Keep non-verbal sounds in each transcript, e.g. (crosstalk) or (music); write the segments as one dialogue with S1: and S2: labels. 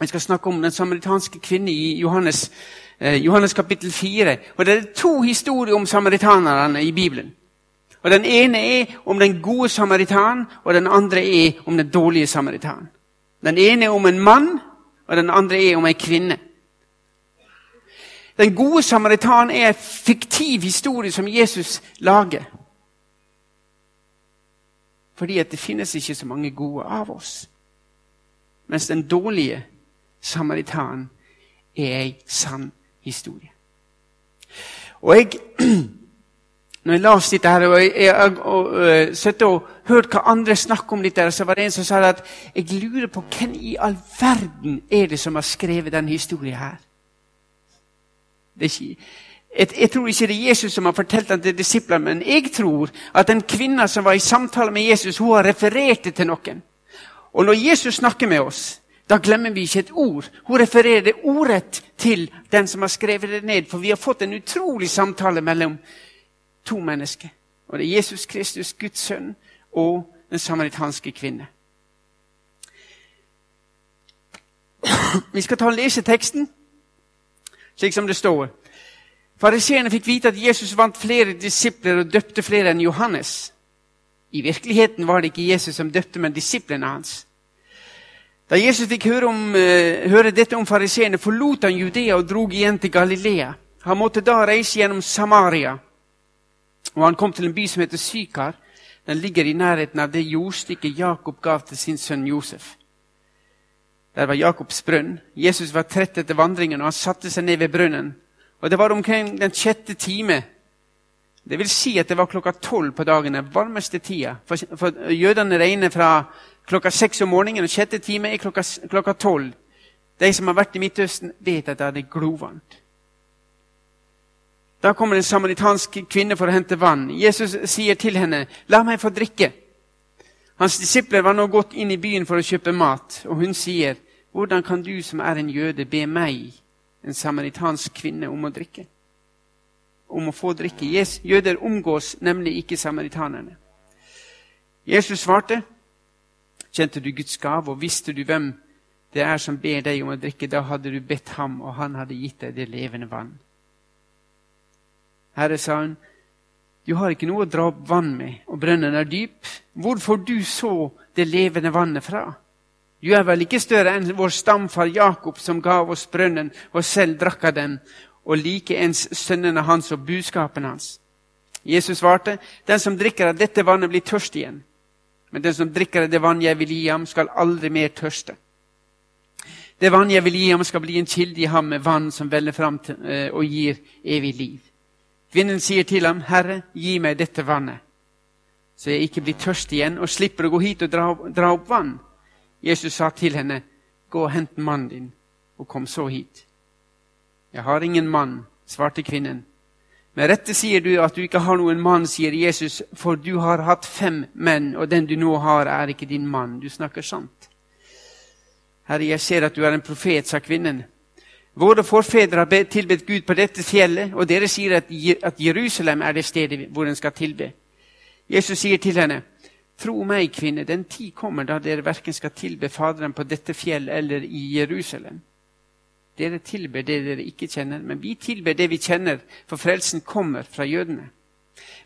S1: Vi skal snakke om den samaritanske kvinne i Johannes, eh, Johannes kapittel 4. Og Det er to historier om samaritanerne i Bibelen. Og Den ene er om den gode samaritan, og den andre er om den dårlige samaritan. Den ene er om en mann, og den andre er om en kvinne. Den gode samaritan er en fiktiv historie som Jesus lager. Fordi det finnes ikke så mange gode av oss. Mens den dårlige samaritan er ei sann historie. Og jeg, (clears throat) når jeg las dette her, og jeg, jeg og, og, og hørte hva andre snakke om dette, så var det en som sa at jeg lurer på hvem i all verden er det som har skrevet denne historien her. Ikke, jeg, jeg, tror ikke det er Jesus som har fortalt den til disiplene, men jeg tror at den kvinna som var i samtale med Jesus, hun har referert det til noen. Og når Jesus snakker med oss, da glemmer vi ikke et ord. Hun refererer det ordrett til den som har skrevet det ned. For vi har fått en utrolig samtale mellom to mennesker. Og det er Jesus Kristus, Guds sønn, og den samaritanske kvinne. Vi skal ta og lese teksten slik som det står. Fariseerne fikk vite at Jesus vant flere disipler og døpte flere enn Johannes. I virkeligheten var det ikke Jesus som døpte, men disiplene hans. Da Jesus fikk høre, om, uh, høre dette om fariseerne, forlot han Judea og drog igjen til Galilea. Han måtte da reise gjennom Samaria, og han kom til en by som heter Sykar. Den ligger i nærheten av det jordstykket Jakob gav til sin sønn Josef. Der var Jakobs brønn. Jesus var trett etter vandringen, og han satte seg ned ved brønnen. Og Det var omkring den sjette time. Det vil si at det var klokka tolv på dagen, den varmeste tida. For, for jødene regner fra klokka seks om morgenen, og sjette time er klokka tolv. De som har vært i Midtøsten, vet at det er glovarmt. Da kommer en samaritansk kvinne for å hente vann. Jesus sier til henne, 'La meg få drikke.' Hans disipler var nå gått inn i byen for å kjøpe mat, og hun sier, 'Hvordan kan du som er en jøde, be meg, en samaritansk kvinne, om å drikke?' Om å få drikke. Jøder omgås nemlig ikke samaritanerne. Jesus svarte, 'Kjente du Guds gave, og visste du hvem det er som ber deg om å drikke?' 'Da hadde du bedt ham, og han hadde gitt deg det levende vann.' Herre, sa hun, du har ikke noe å dra opp vann med, og brønnen er dyp. Hvor får du så det levende vannet fra? Du er vel ikke større enn vår stamfar Jakob, som gav oss brønnen og selv drakk av den, og likeens sønnene hans og buskapen hans. Jesus svarte, den som drikker av dette vannet, blir tørst igjen. Men den som drikker av det vann jeg vil gi ham, skal aldri mer tørste. Det vann jeg vil gi ham, skal bli en kilde i ham med vann som veller fram til, eh, og gir evig liv. Kvinnen sier til ham, 'Herre, gi meg dette vannet, så jeg ikke blir tørst igjen og slipper å gå hit og dra, dra opp vann.' Jesus sa til henne, 'Gå og hent mannen din, og kom så hit.' 'Jeg har ingen mann', svarte kvinnen. 'Med rette sier du at du ikke har noen mann', sier Jesus, 'for du har hatt fem menn, og den du nå har, er ikke din mann.' Du snakker sant. Herre, jeg ser at du er en profet, sa kvinnen. Våre forfedre har tilbedt Gud på dette fjellet, og dere sier at Jerusalem er det stedet hvor en skal tilbe. Jesus sier til henne, Tro meg, kvinne, den tid kommer da dere verken skal tilbe Faderen på dette fjellet eller i Jerusalem. Dere tilber det dere ikke kjenner, men vi tilber det vi kjenner, for frelsen kommer fra jødene.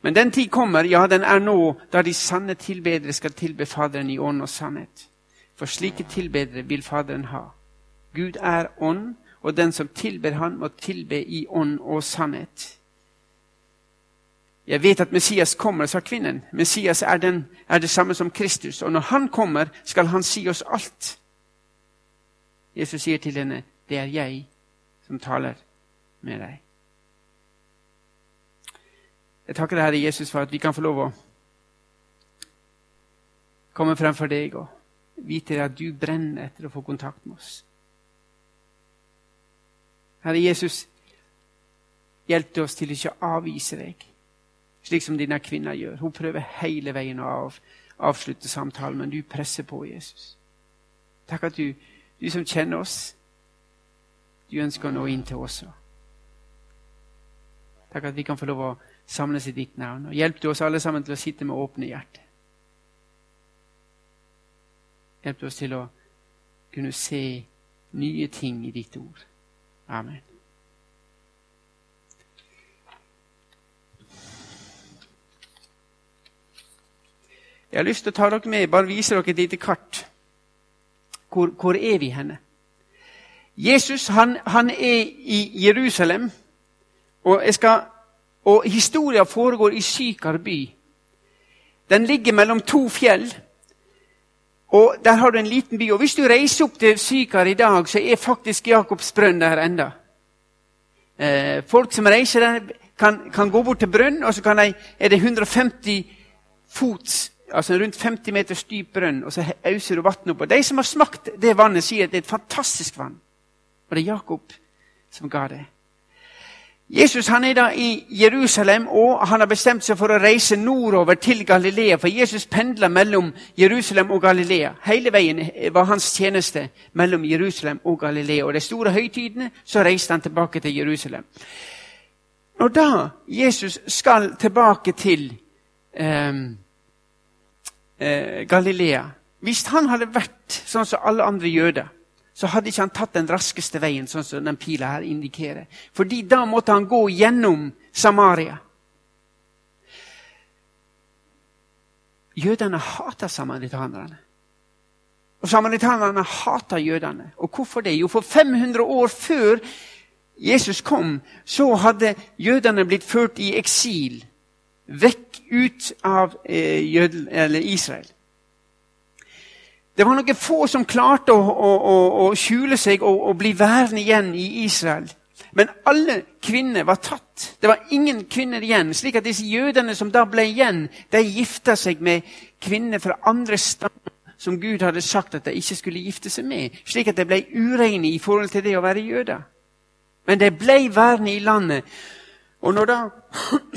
S1: Men den tid kommer, ja, den er nå, da de sanne tilbedere skal tilbe Faderen i ånd og sannhet. For slike tilbedere vil Faderen ha. Gud er ånd, og den som tilber Han, må tilbe i ånd og sannhet. Jeg vet at Messias kommer, sa kvinnen. Messias er, den, er, det samme som Kristus. Og når han kommer, skal han si oss alt. Jesus sier til henne, 'Det er jeg som taler med deg'. Jeg takker deg, Herre Jesus, for at vi kan få lov å komme frem for deg og vite at du brenner etter å få kontakt med oss. Herre Jesus, hjelp oss til ikke å avvise deg, slik som denne kvinna gjør. Hun prøver hele veien å av, avslutte samtalen, men du presser på, Jesus. Takk at du, du som kjenner oss, du ønsker å nå inn til oss. Takk at vi kan få lov å samles i ditt navn. Og hjelp du oss alle sammen til å sitte med åpne hjerter. Hjelp du oss til å kunne se nye ting i ditt ord. Amen. Jeg har lyst til å ta dere med, bare vise dere et lite kart. Hvor, hvor er vi henne? Jesus han, han er i Jerusalem, og, skal, og historia foregår i Sykar by. Den ligger mellom to fjell. Og Der har du en liten by. og Hvis du reiser opp til Sykar i dag, så er faktisk Jakobs brønn der enda. Eh, folk som reiser der, kan, kan, gå bort til brønn, og så de, er det 150 fots altså rundt 50 meters dyp brønn, og så auser du vann oppå. De som har smakt det vannet, sier at det er et fantastisk vann. Og det Jakob som ga det. Jesus han er da i Jerusalem, og han har bestemt seg for å reise nordover til Galilea. For Jesus pendla mellom Jerusalem og Galilea. Hele veien var hans tjeneste mellom Jerusalem og Galilea. Og de store høytidene så reiste han tilbake til Jerusalem. Når da Jesus skal tilbake til eh, eh, Galilea Hvis han hadde vært sånn som alle andre jøder, så hadde ikke han tatt den raskeste veien, sånn som den pila her indikerer. Fordi da måtte han gå gjennom Samaria. Jødene hater samaritanerne. Og samaritanerne hater jødene. Og hvorfor det? Jo, for 500 år før Jesus kom, så hadde jødene blitt ført i eksil. Vekk ut av eh, Israel. Det var noen få som klarte å, å, å, å skjule seg og, og, bli værende igjen i Israel. Men alle kvinner var tatt. Det var ingen kvinner igjen. slik at disse jødene som da ble igjen, de gifta seg med kvinner fra andre stammer som Gud hadde sagt at de ikke skulle gifte seg med. Slik at de ble ureine i forhold til det å være jøder. Men de ble værende i landet. Og når da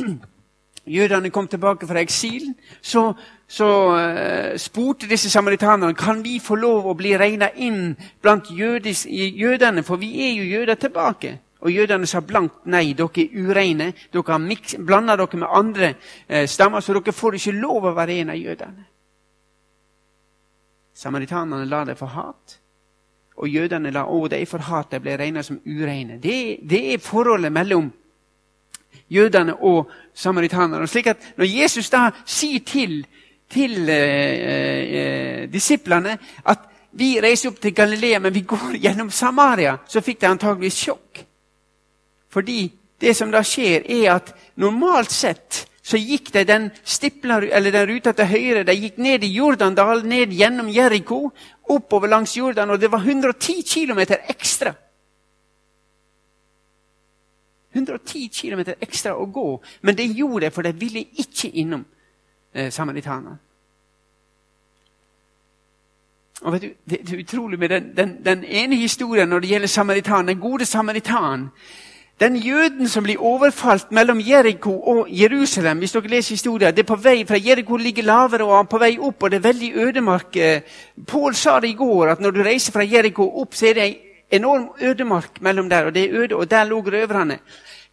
S1: (clears throat) jødene kom tilbake fra eksilen, så, så uh, spurte disse samaritanerne kan vi få lov å bli regna inn blant jødis, jødene, for vi er jo jøder tilbake. Og jødene sa blankt nei, dere er ureine. Dere har blanda dere med andre eh, stammer, så dere får ikke lov å være en av jødene. Samaritanerne la det for hat, og jødene la å, dem for hat de ble regna som ureine. Det, det er forholdet mellom jødene og samaritanerne. Slik at Når Jesus da sier til, til eh, eh, disiplene at vi reiser opp til Galilea, men vi går (laughs) gjennom Samaria, så fikk de antageligvis sjokk. Fordi det som da skjer, er at normalt sett så gikk de den, den ruta til høyre. De gikk ned i Jordandalen, ned gjennom Jeriko, oppover langs Jordan, og det var 110 km ekstra 110 km ekstra å gå. Men det gjorde det, for de ville ikke innom eh, samaritanerne. Og vet du, Det er utrolig med den, den, den ene historien når det gjelder samaritan, den gode samaritan. Den jøden som blir overfalt mellom Jeriko og Jerusalem hvis dere leser historien, det er på vei fra Jeriko ligger lavere og er på vei opp, og det er veldig ødemark. Eh, Pål sa det i går, at når du reiser fra Jeriko opp, så er det en enorm ødemark mellom der, og det er øde, og der lå røverne.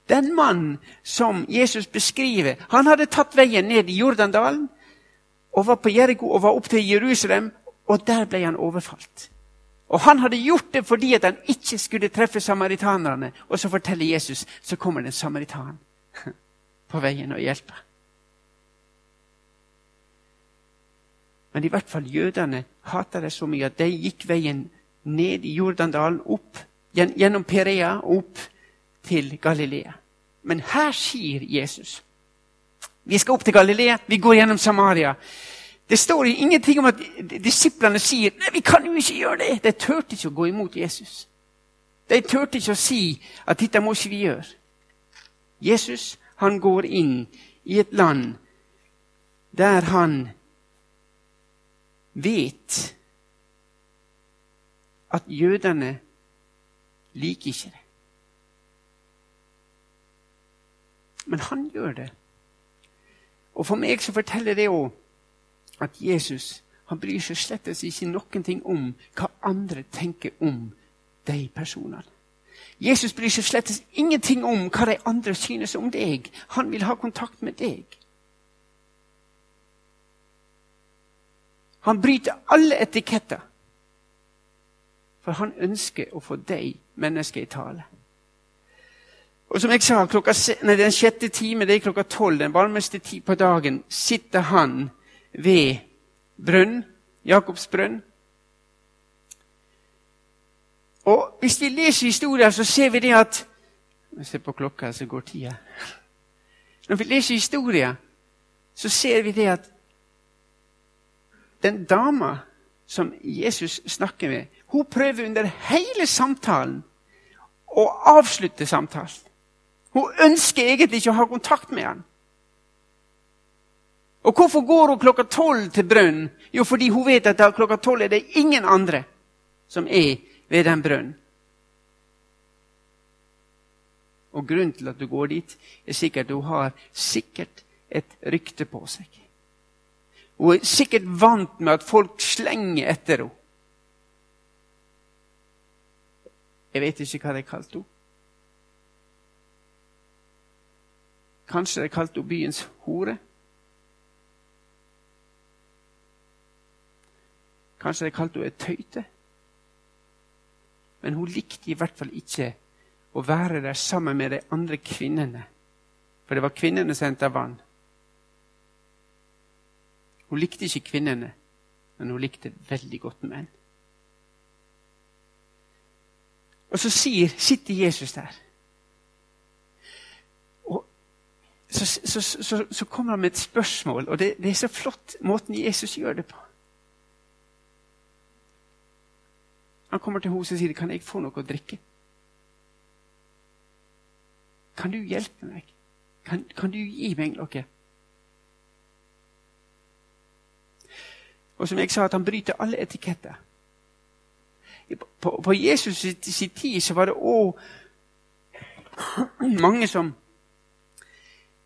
S1: Den mannen som Jesus beskriver, han hadde tatt veien ned i Jordandalen og var på Jeriko og var opp til Jerusalem, og der ble han overfalt. Og Han hadde gjort det fordi at han ikke skulle treffe samaritanerne. Og så forteller Jesus så kommer det en samaritan (laughs) på veien og hjelper. Men i hvert fall jødene hata det så mye at de gikk veien ned i Jordandalen, opp gjennom Perea opp til Galilea. Men her sier Jesus Vi skal opp til Galilea, vi går gjennom Samaria. Det står ingenting om at disiplene sier nei, vi kan jo ikke gjøre det. De turte ikke å gå imot Jesus. De turte ikke å si at dette må ikke vi gjøre. Jesus han går inn i et land der han vet at jødene liker ikke det. Men han gjør det. Og for meg så forteller det òg at Jesus han bryr seg slett ikke noen ting om hva andre tenker om de personene. Jesus bryr seg slett ingenting om hva de andre synes om deg. Han vil ha kontakt med deg. Han bryter alle etiketter. For han ønsker å få deg, mennesket, i tale. Og som jeg sa, klokka, nei, den sjette time, det er klokka tolv, den varmeste tid på dagen, sitter han ved brønn, Jakobs brønn. Og hvis vi leser historien, så ser vi det at Vi ser på klokka, så går tida. Når vi leser historien, så ser vi det at den dama som Jesus snakker med, hun prøver under hele samtalen å avslutte samtalen. Hun ønsker egentlig ikke å ha kontakt med han. Og hvorfor går hun klokka tolv til brønnen? Jo, fordi hun vet at klokka tolv er det ingen andre som er ved den brønnen. Og grunnen til at du går dit, er sikkert at hun har sikkert et rykte på seg. Hun er sikkert vant med at folk slenger etter henne. Jeg vet ikke hva de kalte henne. Kanskje de kalte henne byens hore? Kanskje de kalte henne et tøyte? Men hun likte i hvert fall ikke å være der sammen med de andre kvinnene. For det var kvinnene som henta vann. Hun likte ikke kvinnene, men hun likte veldig godt menn. Og så sier, sitter Jesus der. Så, så, så, kommer han med et spørsmål, og det, det, er så flott måten Jesus gjør det på. Han kommer til henne og sier kan jeg få noe å drikke. Kan du hjelpe meg? Kan, kan du gi meg noe? Og som jeg sa, at han bryter alle etiketter. På, på Jesus' sin tid så var det òg mange som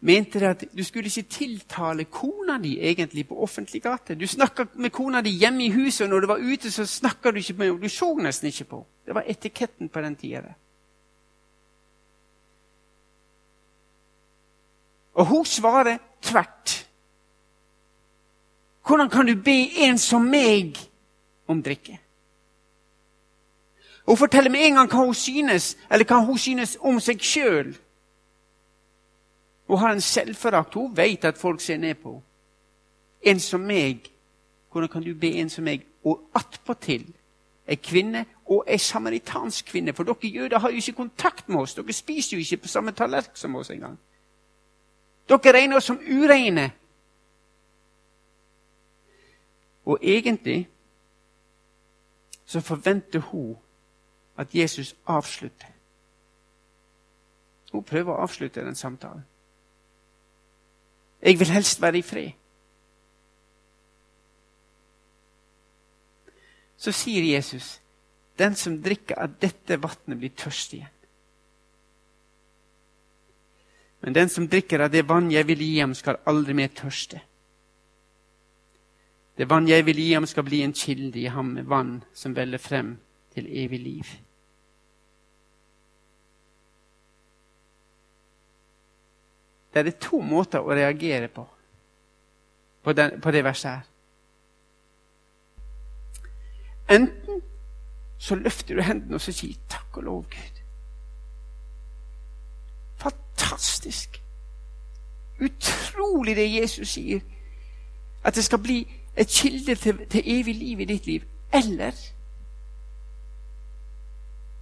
S1: mente at du skulle ikke tiltale kona di egentlig på offentlig gate. Du snakka med kona di hjemme i huset, og når du var ute, så snakka du ikke med henne. Du så nesten ikke på Det var etiketten på den tida. Og hun svarer tvert. Hvordan kan du be en som meg om drikke? Hun forteller med en gang hva hun synes, eller hva hun synes om seg sjøl. Hun har en selvforakt. Hun vet at folk ser ned på henne. En som meg. Hvordan kan du be en som meg? Og attpåtil ei kvinne og ei samaritansk kvinne. For dere jøder har jo ikke kontakt med oss. Dere spiser jo ikke på samme tallerken som oss engang. Dere regner oss som ureine. Og egentlig så forventer hun at Jesus avslutter. Hun prøver å avslutte den samtalen. Jeg vil helst være i fred. Så sier Jesus, 'Den som drikker av dette vannet, blir tørst igjen.' Men den som drikker av det vann jeg vil gi ham, skal aldri mer tørste. Det vann jeg vil gi ham, skal bli en kilde i ham med vann som veller frem til evig liv. Det er to måter å reagere på på, den, på det verset her. Enten så løfter du hendene og så sier 'takk og lov, Gud'. Fantastisk! Utrolig det Jesus sier. At det skal bli et kilde til, til evig liv i ditt liv. Eller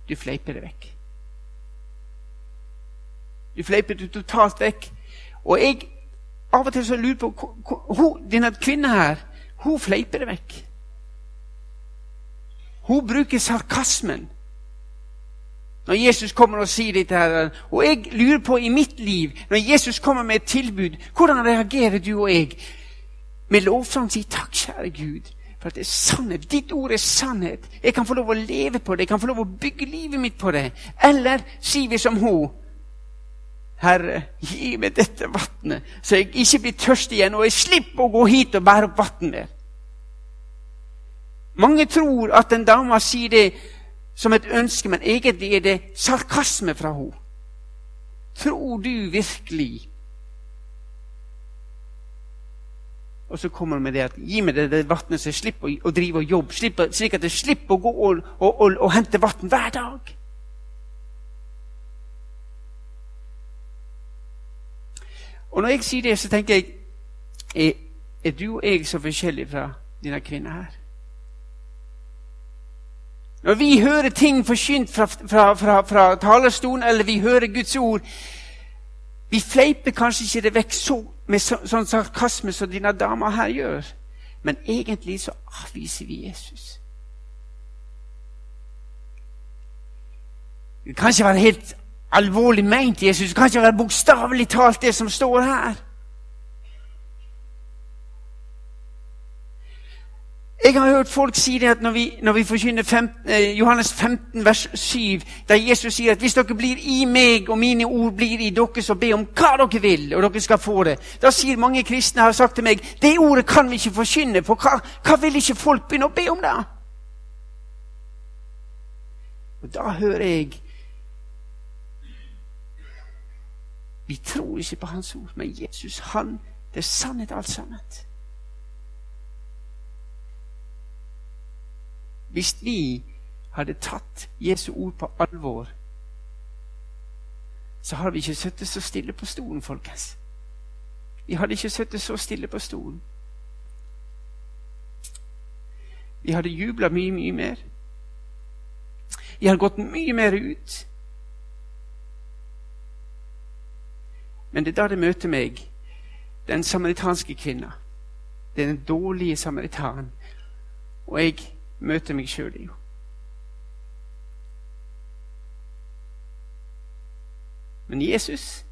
S1: du fleiper det vekk. Du fleiper det totalt vekk. Og jeg av og til så lurer på hun, Denne kvinnen her, hun fleiper det vekk. Hun bruker sarkasmen når Jesus kommer og sier dette. her. Og jeg lurer på i mitt liv, når Jesus kommer med et tilbud, hvordan reagerer du og jeg? Med lovsang sier 'Takk, kjære Gud', for at det er sannhet. Ditt ord er sannhet. Jeg kan få lov å leve på det. Jeg kan få lov å bygge livet mitt på det. Eller sier vi som hun Herre, gi meg dette vannet, så jeg ikke blir tørst igjen, og jeg slipper å gå hit og bære opp vann mer. Mange tror at en dame sier det som et ønske, men egentlig er det sarkasme fra henne. Tror du virkelig Og så kommer hun med det at gi meg det, det vannet, så jeg slipper å drive og jobbe. Slipper, slik at jeg slipper å gå og, og, og, og hente vann hver dag. Og når jeg sier det, så tenker jeg er, er du og jeg så forskjellige fra denne kvinnen her? Når vi hører ting forkynt fra, fra, fra, fra, talerstolen, eller vi hører Guds ord Vi fleiper kanskje ikke det vekk så, med så, sånn sarkasme som dine damer her gjør. Men egentlig så avviser vi Jesus. Det kan ikke være helt alvorlig meint Jesus. Det kan ikke være bokstavelig talt det som står her. Jeg har hørt folk si det at når vi, når vi forkynner 15, eh, Johannes 15, vers 7, der Jesus sier at hvis dere blir i meg, og mine ord blir i dere, så be om hva dere vil, og dere skal få det. Da sier mange kristne har sagt til meg det ordet kan vi ikke forkynne, for hva, hva vil ikke folk begynne å be om da? Og da hører jeg Vi tror ikke på Hans ord, men Jesus, han, det er sannhet alt sammen. Hvis vi hadde tatt Jesu ord på alvor, så hadde vi ikke sittet så stille på stolen, folkens. Vi hadde ikke sittet så stille på stolen. Vi hadde jubla mye, mye mer. Vi hadde gått mye mer ut. Men det er da det møter meg, den samaritanske kvinna. Den dårlige samaritan. Og jeg møter meg sjøl i henne. Men Jesus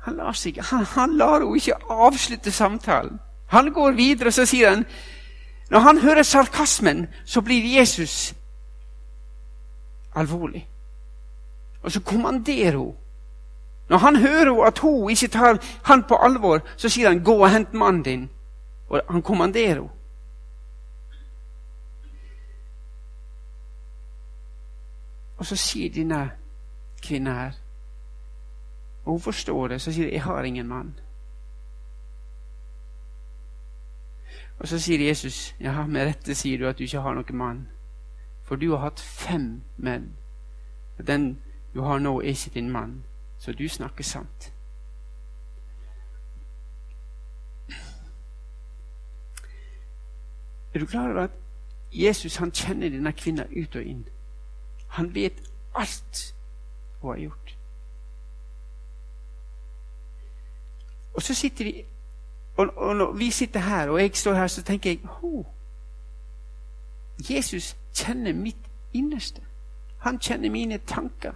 S1: han lar, seg, han, han lar henne ikke avslutte samtalen. Han går videre, og så sier han Når han hører sarkasmen, så blir Jesus alvorlig. Og så kommanderer hun når han hører at hun ikke tar han på alvor, så sier han 'gå og hent mannen din'. Og han kommanderer henne. Og så sier denne kvinnen her Og hun forstår det, så sier hun 'jeg har ingen mann'. Og så sier Jesus, 'Ja, med rette sier du at du ikke har noen mann', for du har hatt fem menn, den du har nå, er ikke din mann. Så du snakker sant. Er du klar over at Jesus han kjenner denne kvinna ut og inn? Han vet alt hun har gjort. Og så sitter vi og, og når vi sitter her, og jeg står her, så tenker jeg oh, Jesus kjenner mitt innerste. Han kjenner mine tanker.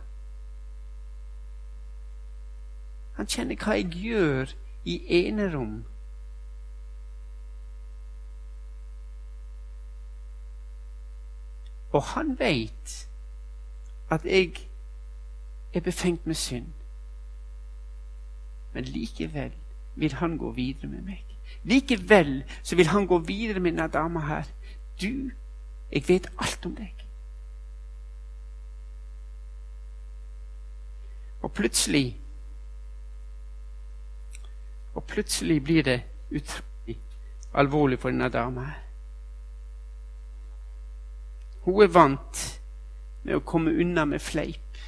S1: Han kjenner hva jeg gjør i enerom. Og han veit at jeg er befengt med synd. Men likevel vil han gå videre med meg. Likevel så vil han gå videre med denne dama her. Du, jeg vet alt om deg. Og plutselig og plutselig blir det utrolig alvorlig for denne dama. Hun er vant med å komme unna med fleip.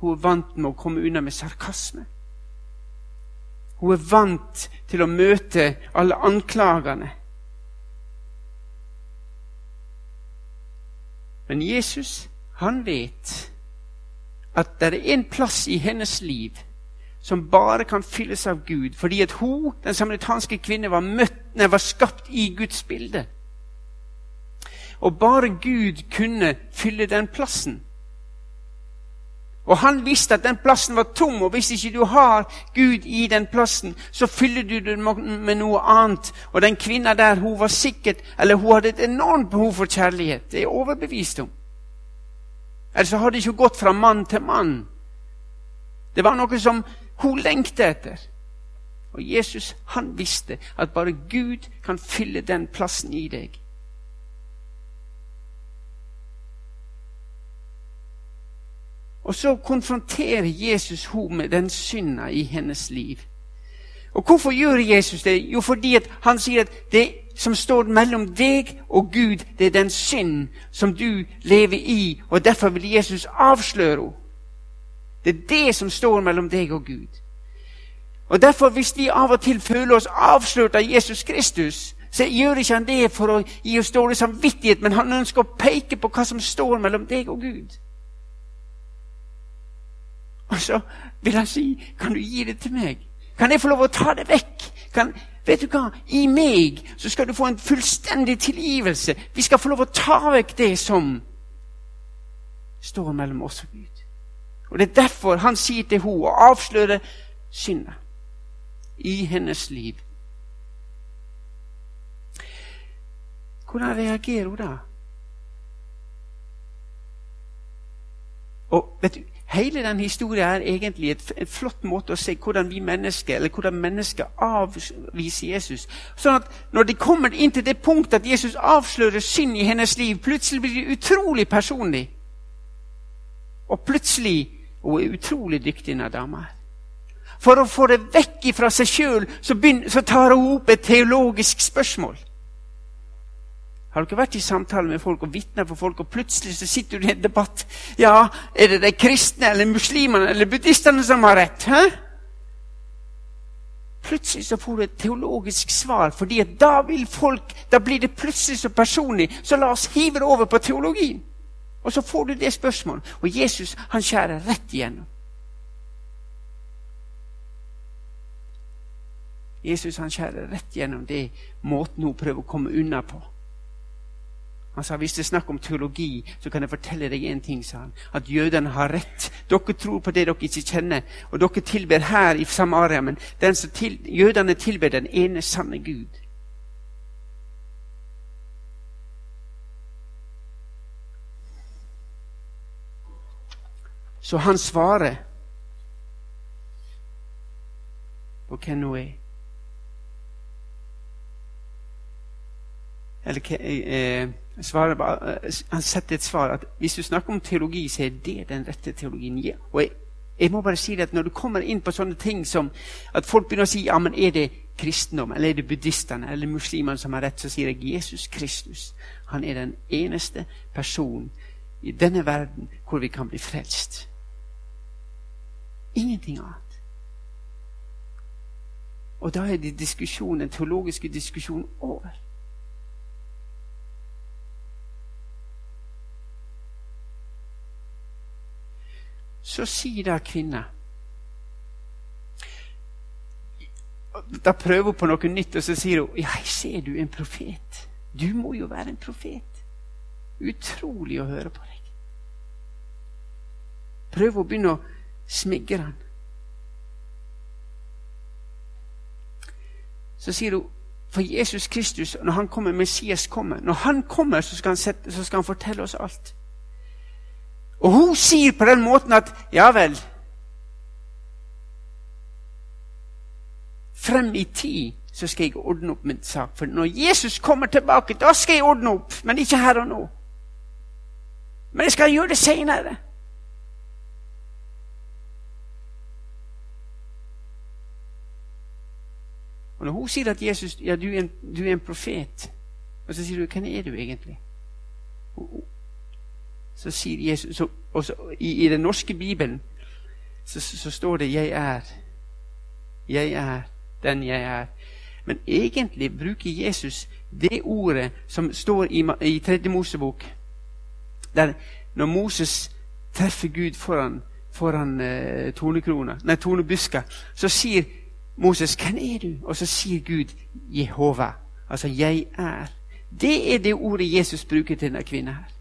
S1: Hun er vant med å komme unna med sarkasme. Hun er vant til å møte alle anklagene. Men Jesus, han vet at det er en plass i hennes liv som bare kan fylles av Gud, fordi at hun, den samaritanske kvinne, var, møtt, nei, var skapt i Guds bilde. Og bare Gud kunne fylle den plassen. Og han visste at den plassen var tom, og hvis ikke du har Gud i den plassen, så fyller du den med noe annet. Og den kvinna der, hun var sikkert, eller hun hadde et enormt behov for kjærlighet. Det er overbevist om. Ellers hadde det ikke gått fra mann til mann. Det var noe som hun lengter etter. Og Jesus han visste at bare Gud kan fylle den plassen i deg. Og så konfronterer Jesus henne med den synda i hennes liv. Og hvorfor gjør Jesus det? Jo, fordi han sier at det som står mellom deg og Gud, det er den synd som du lever i, og derfor vil Jesus avsløre henne. Det er det som står mellom deg og Gud. Og derfor, hvis vi av og til føler oss avslørt av Jesus Kristus, så gjør ikke han det for å gi oss dårlig samvittighet, men han ønsker å peke på hva som står mellom deg og Gud. Og så vil han si, 'Kan du gi det til meg?' Kan jeg få lov å ta det vekk? Kan, vet du hva? I meg så skal du få en fullstendig tilgivelse. Vi skal få lov å ta vekk det som står mellom oss og Gud. Og Det er derfor han sier til henne å avsløre synda i hennes liv. Hvordan reagerer hun da? Og vet du, Hele den historien er egentlig et, et, flott måte å se hvordan vi mennesker eller hvordan mennesker avviser Jesus. Sånn at Når de kommer inn til det punktet at Jesus avslører synd i hennes liv, plutselig blir det utrolig personlig. Og plutselig Hun er utrolig dyktig, denne dama. For å få det vekk fra seg sjøl så, så tar hun opp et teologisk spørsmål. Har du ikke vært i samtale med folk og vitna for folk, og plutselig så sitter du i en debatt? Ja, er det de kristne eller muslimene eller buddhistene som har rett? Hæ? Plutselig så får du et teologisk svar, fordi da vil folk, da blir det plutselig så personlig. Så la oss hive det over på teologien. Og så får du det spørsmålet. Og Jesus han skjærer rett igjennom. Jesus han skjærer rett gjennom det måten hun prøver å komme unna på. Han sa hvis det er snakk om teologi, så kan jeg fortelle deg én ting. sa han, At jødene har rett. Dere tror på det dere ikke kjenner, og dere tilber her i Samaria. Men til, jødene tilber den ene sanne Gud. Så han svarer på hvem hun er. Eller eh, svarer, eh, han setter et svar at hvis du snakker om teologi, så er det den rette teologien. Ja. Og jeg, jeg, må bare si det at Når du kommer inn på sånne ting som at folk begynner å si ja, men er det kristendom, eller er det buddhistene eller muslimene som har rett, så sier jeg Jesus Kristus. Han er den eneste personen i denne verden hvor vi kan bli frelst. Ingenting annet. Og da er det diskusjonen, den teologiske diskusjonen over. Så sier da kvinna Da prøver hun på noe nytt, og så sier hun ja, ser du en profet. Du må jo være en profet. Utrolig å høre på deg. Prøv å begynne å smigre han. Så sier hun for Jesus Kristus, når han kommer, Messias kommer Når han kommer, så skal han, sette, så skal han fortelle oss alt. Og hun sier på den måten at ja vel Frem i tid så skal jeg ordne opp min sak. For når Jesus kommer tilbake, da skal jeg ordne opp. Men ikke her og nå. Men jeg skal gjøre det seinere. Og når hun sier at Jesus, ja, du er en, du er en profet, og så sier du hvem er du egentlig? så sier Jesus så, også, i, i, den norske bibelen så, så, står det 'Jeg er'. Jeg er den jeg er. Men egentlig bruker Jesus det ordet som står i, i Tredje Mosebok. Der når Moses treffer Gud foran, foran nei, tornebuska, så sier Moses 'Hvem er du?' Og så sier Gud 'Jehova'. Altså 'Jeg er'. Det er det ordet Jesus bruker til denne kvinnen her.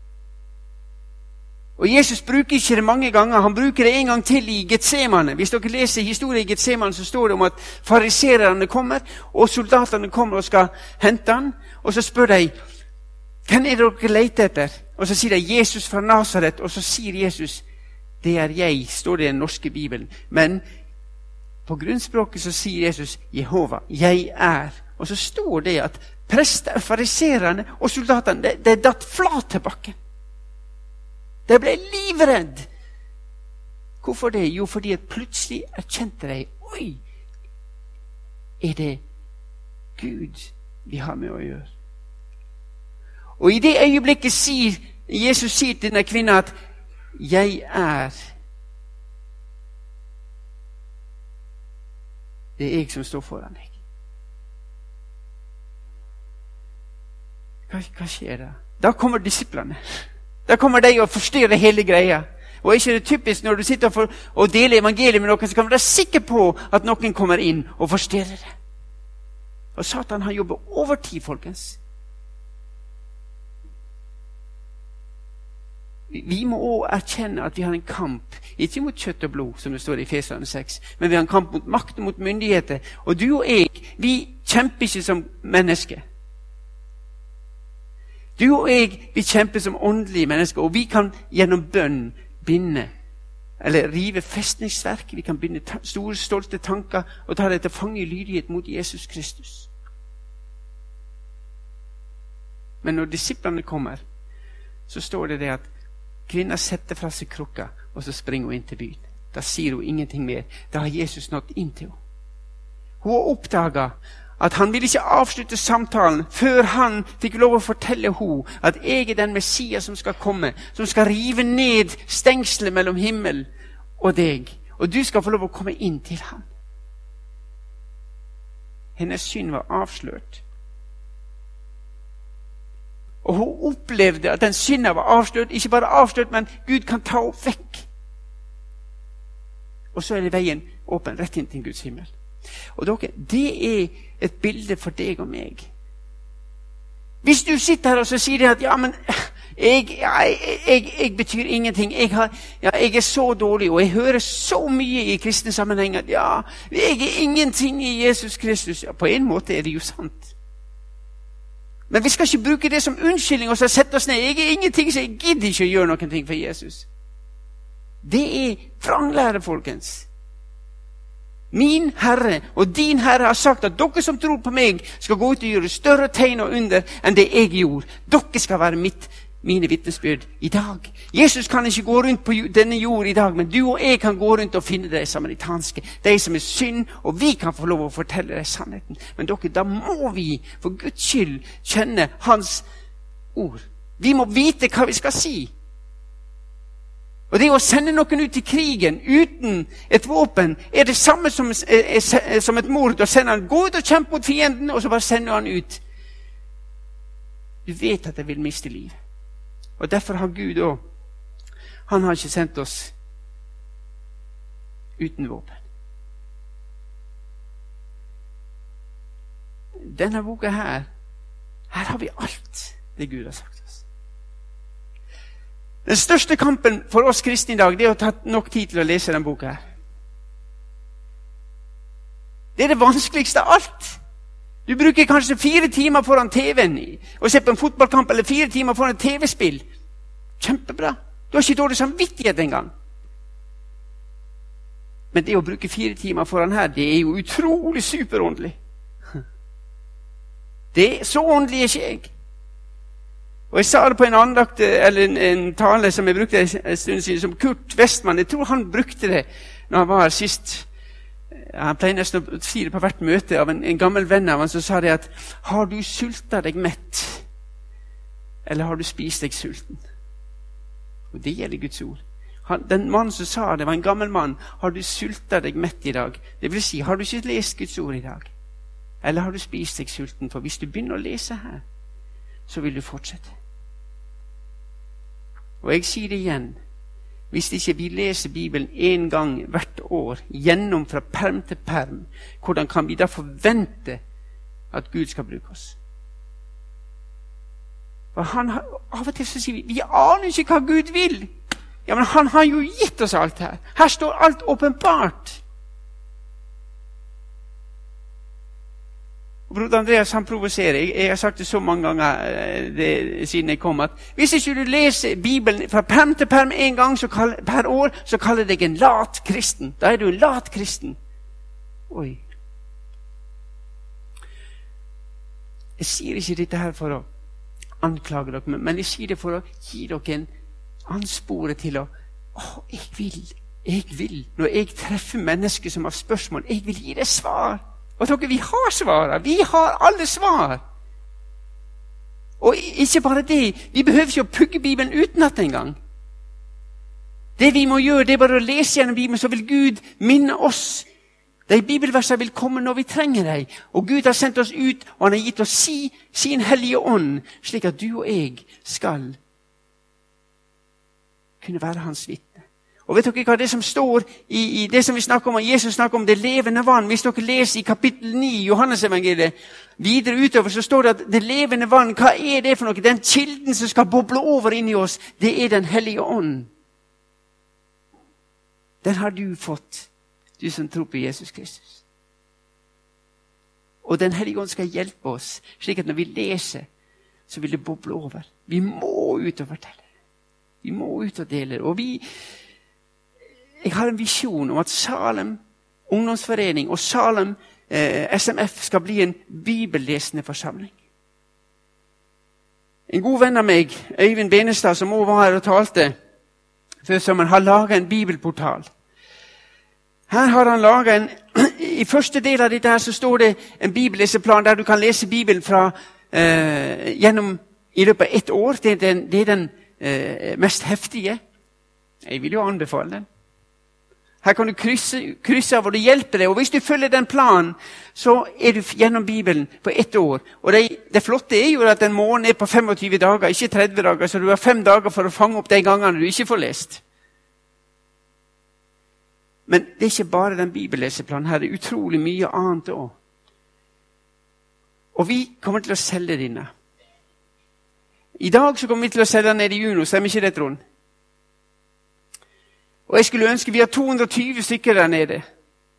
S1: Og Jesus bruker ikke det mange ganger. Han bruker det en gang til i Getsemane. Hvis dere leser historien i Getsemane, så står det om at farisererne kommer, og soldatene kommer og skal hente han. Og så spør de hvem er det dere leter etter. Og så sier de Jesus fra Nasaret. Og så sier Jesus det er jeg, står det i den norske bibelen. Men på grunnspråket så sier Jesus Jehova, jeg er. Og så står det at prester, fariserene og soldatene de er datt flat til bakken. De ble livredd. Hvorfor det? Jo, fordi at plutselig erkjente de Oi! er det Gud vi har med å gjøre. Og i det øyeblikket sier Jesus sier til denne kvinnen at 'jeg er' Det er jeg som står foran deg. Hva, hva skjer da? Da kommer disiplene. Da kommer de og forstyrrer hele greia. Og er ikke det typisk når du sitter for, og deler evangeliet med noen, så kan du være sikker på at noen kommer inn og forstyrrer det. Og Satan har jobber overtid, folkens. Vi må òg erkjenne at vi har en kamp, ikke mot kjøtt og blod, som det står i Fesane 6, men vi har en kamp mot makt og mot myndigheter. Og du og jeg, vi kjemper ikke som mennesker. Du og jeg, vi kjemper som åndelige mennesker, og vi kan gjennom bønn binde eller rive festningsverk. Vi kan binde store, stolte tanker og ta det til fange i lydighet mot Jesus Kristus. Men når disiplene kommer, så står det det at kvinna setter fra seg krukka, og så springer hun inn til byen. Da sier hun ingenting mer. Da har Jesus nådd inn til henne. Hun har oppdaga at han ville ikke avslutte samtalen før han fikk lov å fortelle henne at jeg er den Messias som skal komme, som skal rive ned stengselet mellom himmel og deg. Og du skal få lov å komme inn til ham. Hennes synd var avslørt. Og hun opplevde at den synda var avslørt. Ikke bare avslørt, men Gud kan ta henne vekk. Og så er det veien åpen rett inn til Guds himmel. Og dere, Det er et bilde for deg og meg. Hvis du sitter her og så sier at ja, men jeg, jeg, jeg, jeg betyr ingenting. Har, ja, jeg, er så dårlig, og jeg hører så mye i kristne sammenhenger at ja, jeg er ingenting i Jesus Kristus. Ja, På en måte er det jo sant. Men vi skal ikke bruke det som unnskyldning og så sette oss ned. Jeg er ingenting, så jeg gidder ikke å gjøre noen ting for Jesus. Det er vranglære, folkens. Min Herre og din Herre har sagt at dere som tror på meg, skal gå ut og gjøre større tegn og under enn det jeg gjorde. Dere skal være mitt mine vitnesbyrd i dag. Jesus kan ikke gå rundt på denne jord i dag, men du og jeg kan gå rundt og finne de samaritanske, de som er synd, og vi kan få lov å fortelle dem sannheten. Men dere, da må vi for Guds skyld kjenne Hans ord. Vi må vite hva vi skal si. Og Det å sende noen ut i krigen uten et våpen er det samme som, som et mord. Å sende han, Gå ut og kjempe mot fienden, og så bare sender han ut. Du vet at jeg vil miste livet. Og Derfor har Gud òg Han har ikke sendt oss uten våpen. Denne boka her Her har vi alt det Gud har sagt oss. Den største kampen for oss kristne i dag det er å ta nok tid til å lese denne boka. her. Det er det vanskeligste av alt. Du bruker kanskje fire timer foran TV-en og ser på en fotballkamp eller fire timer foran et TV-spill. Kjempebra. Du har ikke dårlig samvittighet engang. Men det å bruke fire timer foran her, det er jo utrolig superåndelig. Det er Så åndelig er ikke jeg. Og Jeg sa det på en andakt, eller en, en tale som jeg brukte en stund siden, som Kurt Westman. Jeg tror han brukte det når han var her sist. Han pleier nesten å si det på hvert møte av en, en gammel venn av han som sa det at Har du sulta deg mett, eller har du spist deg sulten? Og det gjelder Guds ord. Han, den mannen som sa det, var en gammel mann. Har du sulta deg mett i dag? Det vil si, har du ikke lest Guds ord i dag? Eller har du spist deg sulten? For hvis du begynner å lese her, så vil du fortsette. Og jeg sier det igjen. Hvis ikke vi leser Bibelen én gang hvert år, gjennom fra perm til perm, hvordan kan vi da forvente at Gud skal bruke oss? For han, Av og til så sier vi vi aner ikke hva Gud vil. Ja, Men han har jo gitt oss alt her. Her står alt åpenbart. Broder Andreas han provoserer. Jeg, jeg, har sagt det så mange ganger eh, det, siden jeg kom, at hvis ikke du leser Bibelen fra perm til perm en gang kall, per år, så kaller jeg deg en lat kristen. Da er du en lat kristen. Oi. Jeg sier ikke dette her for å anklage dere, men jeg sier det for å gi dere en anspore til å Å, jeg vil, jeg vil. Når jeg treffer mennesker som har spørsmål, jeg vil gi dem svar. Og dere, vi har svarene. Vi har alle svar. Og ikke bare det, vi behøver ikke å pugge Bibelen utenat engang. Det vi må gjøre, det er bare å lese gjennom Bibelen, så vil Gud minne oss. De bibelversene vil komme når vi trenger dem. Og Gud har sendt oss ut, og han har gitt oss si, sin hellige ånd, slik at du og jeg skal kunne være hans vitne. Og vet dere hva det som står i, i det som vi snakker om, Jesus snakker om det levende vann Hvis dere leser i kapittel 9 i Johannesevangeliet, videre utover, så står det at det levende vann, hva er det for noe? Den kilden som skal boble over inni oss, det er Den hellige ånd. Den har du fått, du som tror på Jesus Kristus. Og Den hellige ånd skal hjelpe oss, slik at når vi leser, så vil det boble over. Vi må ut og fortelle. Vi må ut og dele. Og vi, jeg har en visjon om at Salem ungdomsforening og Salem eh, SMF skal bli en bibellesende forsamling. En god venn av meg, Øyvind Benestad, som også var her og talte før sommeren, har laga en bibelportal. Her har han laga en (clears throat) I første del av dette her så står det en bibelleseplan der du kan lese Bibelen fra, eh, gjennom i løpet av ett år. Det er den, det er den eh, mest heftige. Jeg vil jo anbefale den. Her kan du krysse, krysse av, og det hjelper deg. Og Hvis du følger den planen, så er du gjennom Bibelen på ett år. Og det, det, flotte er jo at en måned er på 25 dager, ikke 30 dager. Så du har fem dager for å fange opp de gangene du ikke får lest. Men det er ikke bare den bibelleseplanen. Her det er utrolig mye annet òg. Og vi kommer til å selge denne. I dag så kommer vi til å selge den ned i Juno. Stemmer ikke det, Trond? Og jeg skulle ønske Vi har 220 stykker der nede.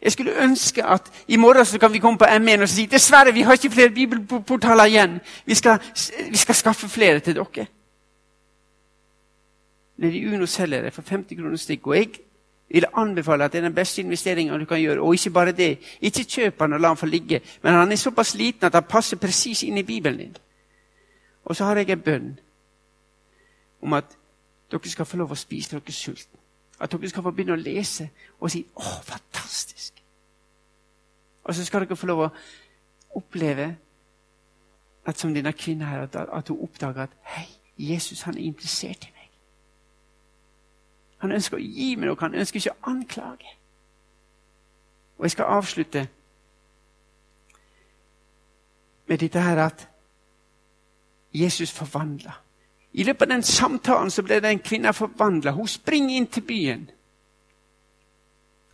S1: Jeg skulle ønske at i morgen så kan vi komme på M1 og si dessverre, vi har ikke flere bibelportaler igjen. Vi skal, vi skal skaffe flere til dere. Nede i Uno selger det for 50 kroner stykket. Og jeg vil anbefale at det er den beste investeringen du kan gjøre. Og ikke bare det. Ikke kjøp han og la han få ligge. Men han er såpass liten at han passer presis inn i Bibelen din. Og så har jeg en bønn om at dere skal få lov å spise dere sulten. At dere skal få begynne å lese og si 'Å, fantastisk'. Og så skal dere få lov å oppleve at som denne kvinnen her, at, at hun oppdager at 'Hei, Jesus han er interessert i. Han ønsker å gi meg noe, han ønsker ikke å anklage. Og jeg skal avslutte med dette her at Jesus forvandla. I løpet av den samtalen så ble den kvinna forvandla. Hun springer inn til byen.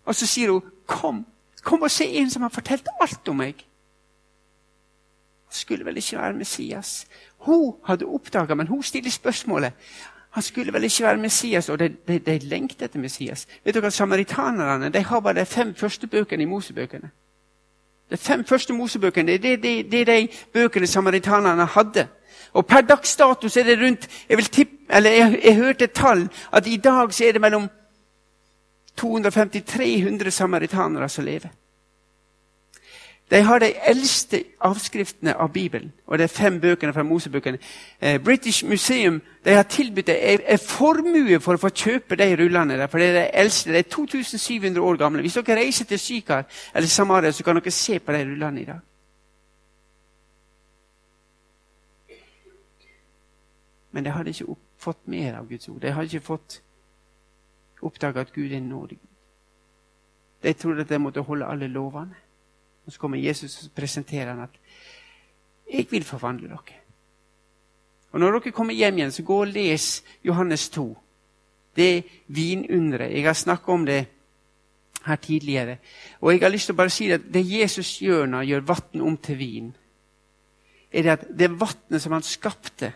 S1: Og så sier hun, 'Kom, kom og se en som har fortalt alt om meg.' Skulle vel ikke være Messias. Hun hadde oppdaga, men hun stiller spørsmålet. Han skulle vel ikke være Messias, og de, de, de lengter etter Messias. Vet dere, Samaritanerne de har bare de fem første bøkene i Mosebøkene. De fem første Mosebøkene det er de, de, de bøkene samaritanerne hadde. Og Per dags status er det rundt Jeg, tippe, jeg, jeg hørte et tall at i dag så er det mellom 250-300 samaritanere som lever. De har de eldste avskriftene av Bibelen, og det er fem bøkene fra Mosebøkene. Eh, British Museum de har tilbudt en formue for å få kjøpe de rullene. der, for Det er de eldste, de er 2700 år gamle. Hvis dere reiser til Sykar eller Samaria, så kan dere se på de rullene i dag. Men de hadde ikke fått mer av Guds ord. De hadde ikke fått oppdaga at Gud er nådig. De trodde at de måtte holde alle lovene. Og Så kommer Jesus og presenterer han at 'Jeg vil forvandle dere'. Og Når dere kommer hjem igjen, så gå og les Johannes 2. Det er vinunderet. Jeg har snakka om det her tidligere. Og jeg har lyst til å bare si at det Jesus gjør når han gjør vann om til vin, er det at det vannet som han skapte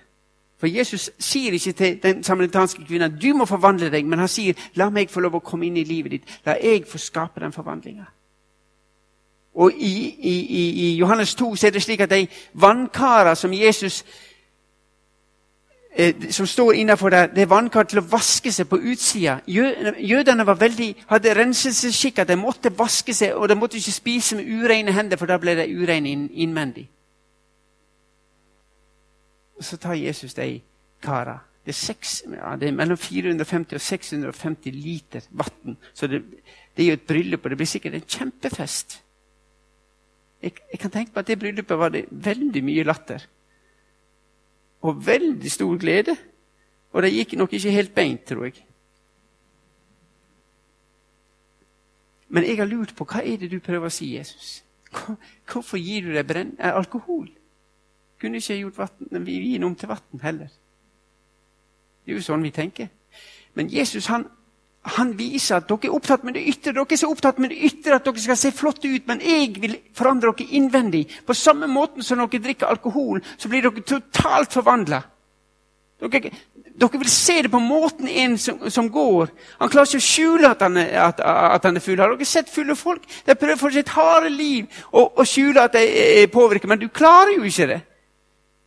S1: for Jesus sier ikke til den samaritanske kvinnen du må forvandle deg, men han sier la meg få lov å komme inn i livet ditt. La jeg få skape den forvandlinga. Og i, i, i, Johannes 2 så er det slik at de vannkarer som Jesus eh, som står innafor der, det er vannkar til å vaske seg på utsida. Jødene veldig, hadde renselsesskikk at de måtte vaske seg, og de måtte ikke spise med ureine hender, for da ble de ureine innvendig. Og så tar Jesus de kara. Det er, 6, ja, det er mellom 450 og 650 liter vann. Så det, det, er jo et bryllup, og det blir sikkert en kjempefest. Jeg, jeg kan tenke på at det bryllupet var det veldig mye latter. Og veldig stor glede. Og det gikk nok ikke helt beint, tror jeg. Men jeg har lurt på hva er det du prøver å si, Jesus? Hvorfor gir du deg brenn, eh, alkohol? Kunne ikke gjort vatten, vin om til vann heller. Det er jo sånn vi tenker. Men Jesus han, han viser at dere er opptatt med det ytre. Dere er så opptatt med det ytre at dere skal se flotte ut, men jeg vil forandre dere innvendig. På samme måte som dere drikker alkohol, så blir dere totalt forvandla. Dere, dere, vil se det på måten en som, som, går. Han klarer ikke å skjule at han, er, at, at han er full. Har dere sett fulle folk? De prøver for sitt harde liv å skjule at de er påvirket, men du klarer jo ikke det.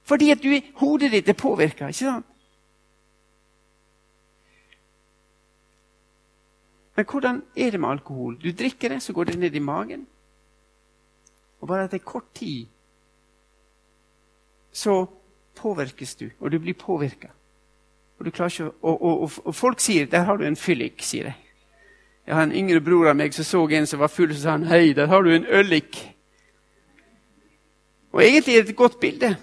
S1: Fordi at du, hodet ditt er påvirka. Ikke sant? Men hvordan er det med alkohol? Du drikker det, så går det ned i magen. Og bare etter kort tid så påvirkes du, og du blir påvirka. Og, og, og, og, folk sier 'Der har du en fyllik', sier de. Jeg har en yngre bror av meg som så en som var full, så sa han 'Hei, der har du en øllik'. Og egentlig er det et godt bilde.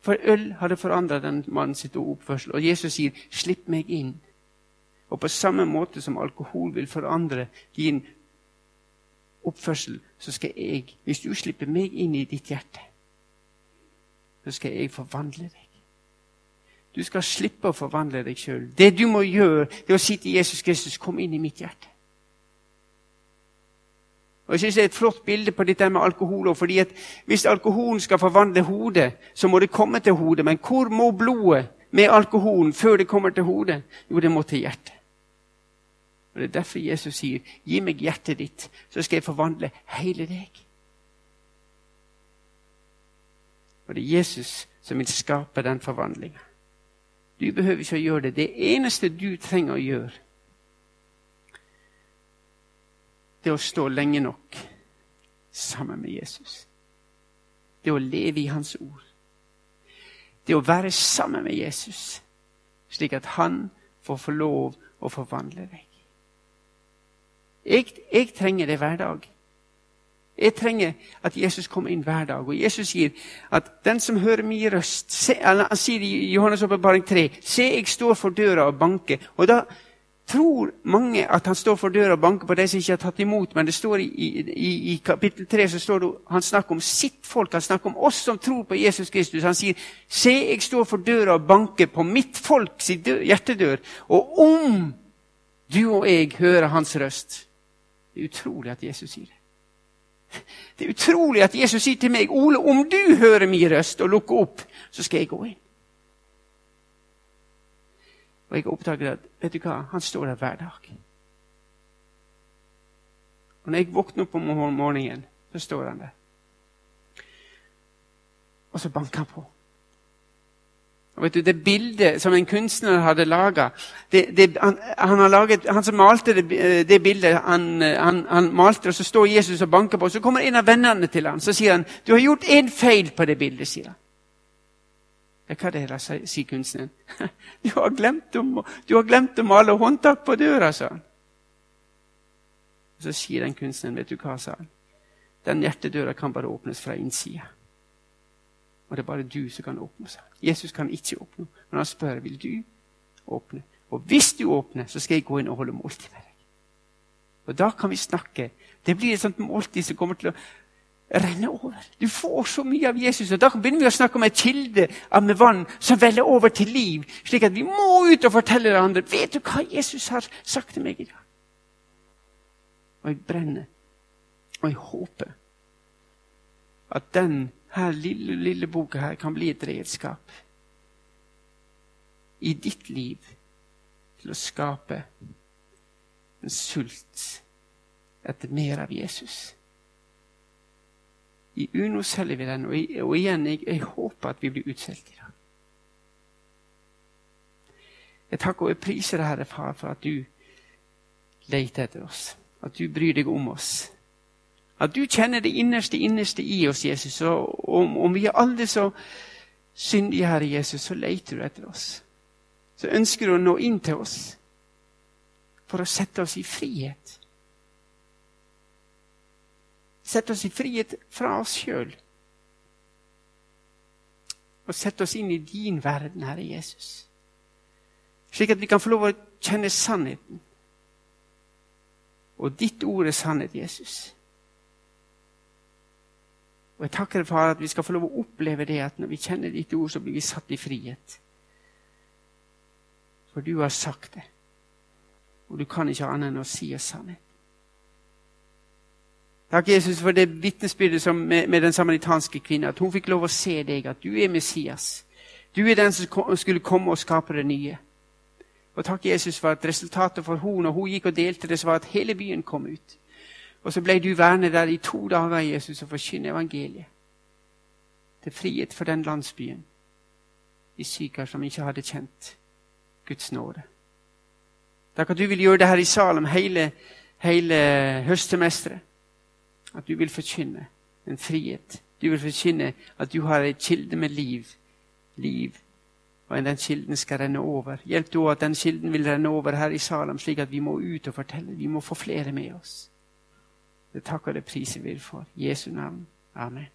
S1: For øl hadde forandra den mannen sitt oppførsel. Og Jesus sier, 'Slipp meg inn'. Og på samme måte som alkohol vil forandre din oppførsel, så skal jeg, hvis du slipper meg inn i ditt hjerte, så skal jeg forvandle deg. Du skal slippe å forvandle deg sjøl. Det du må gjøre, det er å si til Jesus Kristus, 'Kom inn i mitt hjerte'. Og jeg synes Det er et flott bilde på dette med alkohol. fordi at Hvis alkoholen skal forvandle hodet, så må det komme til hodet. Men hvor må blodet med alkoholen før det kommer til hodet? Jo, det må til hjertet. Og Det er derfor Jesus sier, 'Gi meg hjertet ditt, så skal jeg forvandle hele deg'. Og det er Jesus som vil skape den forvandlinga. Du behøver ikke å gjøre det. Det eneste du trenger å gjøre, det er å stå lenge nok sammen med Jesus. Det er å leve i Hans ord. Det er å være sammen med Jesus, slik at han får få lov å forvandle deg. Jeg, jeg trenger det hver dag. Jeg trenger at Jesus kommer inn hver dag. Og Jesus sier at den som hører min røst se, Han sier i Johannes' åpenbaring 3 Se, jeg står for døra og banker. Og da tror mange at han står for døra og banker på de som ikke har tatt imot. Men det står i, i, i kapittel 3 så står det, han snakker om sitt folk. Han snakker om oss som tror på Jesus Kristus. Han sier Se, jeg står for døra og banker på mitt folks hjertedør. Og om du og jeg hører hans røst det er utrolig at Jesus sier det. Det er utrolig at Jesus sier til meg, 'Ole, om du hører min røst og lukker opp, så skal jeg gå inn.' Og jeg oppdager at vet du hva, han står der hver dag. Og når jeg våkner opp om morgenen, så står han der. Og så banker han på. Og vet du, Det bildet som en kunstner hadde laga han, han, han, som malte det, eh, det bildet, han, eh, han, han, malte, og så står Jesus og banker på. Så kommer en av vennene til ham så sier han, 'Du har gjort én feil på det bildet'. sier han. Ja, hva er det sier kunstneren. (laughs) Du har glemt å, du har glemt å male håndtak på døra, sa han. Så sier den kunstneren, 'Vet du hva', sa han. 'Den hjertedøra kan bare åpnes fra innsida'. Og det er bare du som kan åpne seg. Jesus kan ikke åpne, men han spør vil du åpne. Og hvis du åpner, så skal jeg gå inn og holde måltid med deg. Og da kan vi snakke. Det blir et sånt måltid som kommer til å renne over. Du får så mye av Jesus. og Da begynner vi å snakke om en kilde med vann som veller over til liv. Slik at vi må ut og fortelle hverandre. Vet du hva Jesus har sagt til meg i dag? Og jeg brenner. Og jeg håper at den her lille, lille boka her kan bli et redskap i ditt liv til å skape en sult etter mer av Jesus. I Uno selger vi den, og, og igjen, jeg, jeg, håper at vi blir utsolgt i dag. Jeg takker og jeg priser deg, Herre Far, for at du leter etter oss. At du bryr deg om oss. At du kjenner det innerste, innerste i oss, Jesus. Og om, om vi er aldri så syndige, Herre Jesus, så leter du etter oss. Så ønsker du å nå inn til oss for å sette oss i frihet. Sett oss i frihet fra oss sjøl. Og sett oss inn i din verden, Herre Jesus. Slik at vi kan få lov å kjenne sannheten. Og ditt ord er sannhet, Jesus. Og jeg takker deg for at vi skal få lov å oppleve det at når vi kjenner ditt ord, så blir vi satt i frihet. For du har sagt det. Og du kan ikke annet enn å si oss sannhet. Takk, Jesus, for det vitnesbyrdet med, med, den samaritanske kvinnen. At hun fikk lov å se deg, at du er Messias. Du er den som skulle komme og skape det nye. Og takk, Jesus, for at resultatet for hun, når hun gikk og delte det, så var at hele byen kom ut. Og så ble du værende der i to dager, Jesus, og forkynne evangeliet. Til frihet for den landsbyen, de syke som ikke hadde kjent Guds nåde. Takk at du vil gjøre det her i Salem hele, hele høstsemesteret. At du vil forkynne en frihet. Du vil forkynne at du har en kilde med liv. Liv. Og den kilden skal renne over. Hjelp du at den kilden vil renne over her i Salem, slik at vi må ut og fortelle. Vi må få flere med oss. Det takker det priser vi for. Jesu navn. Amen.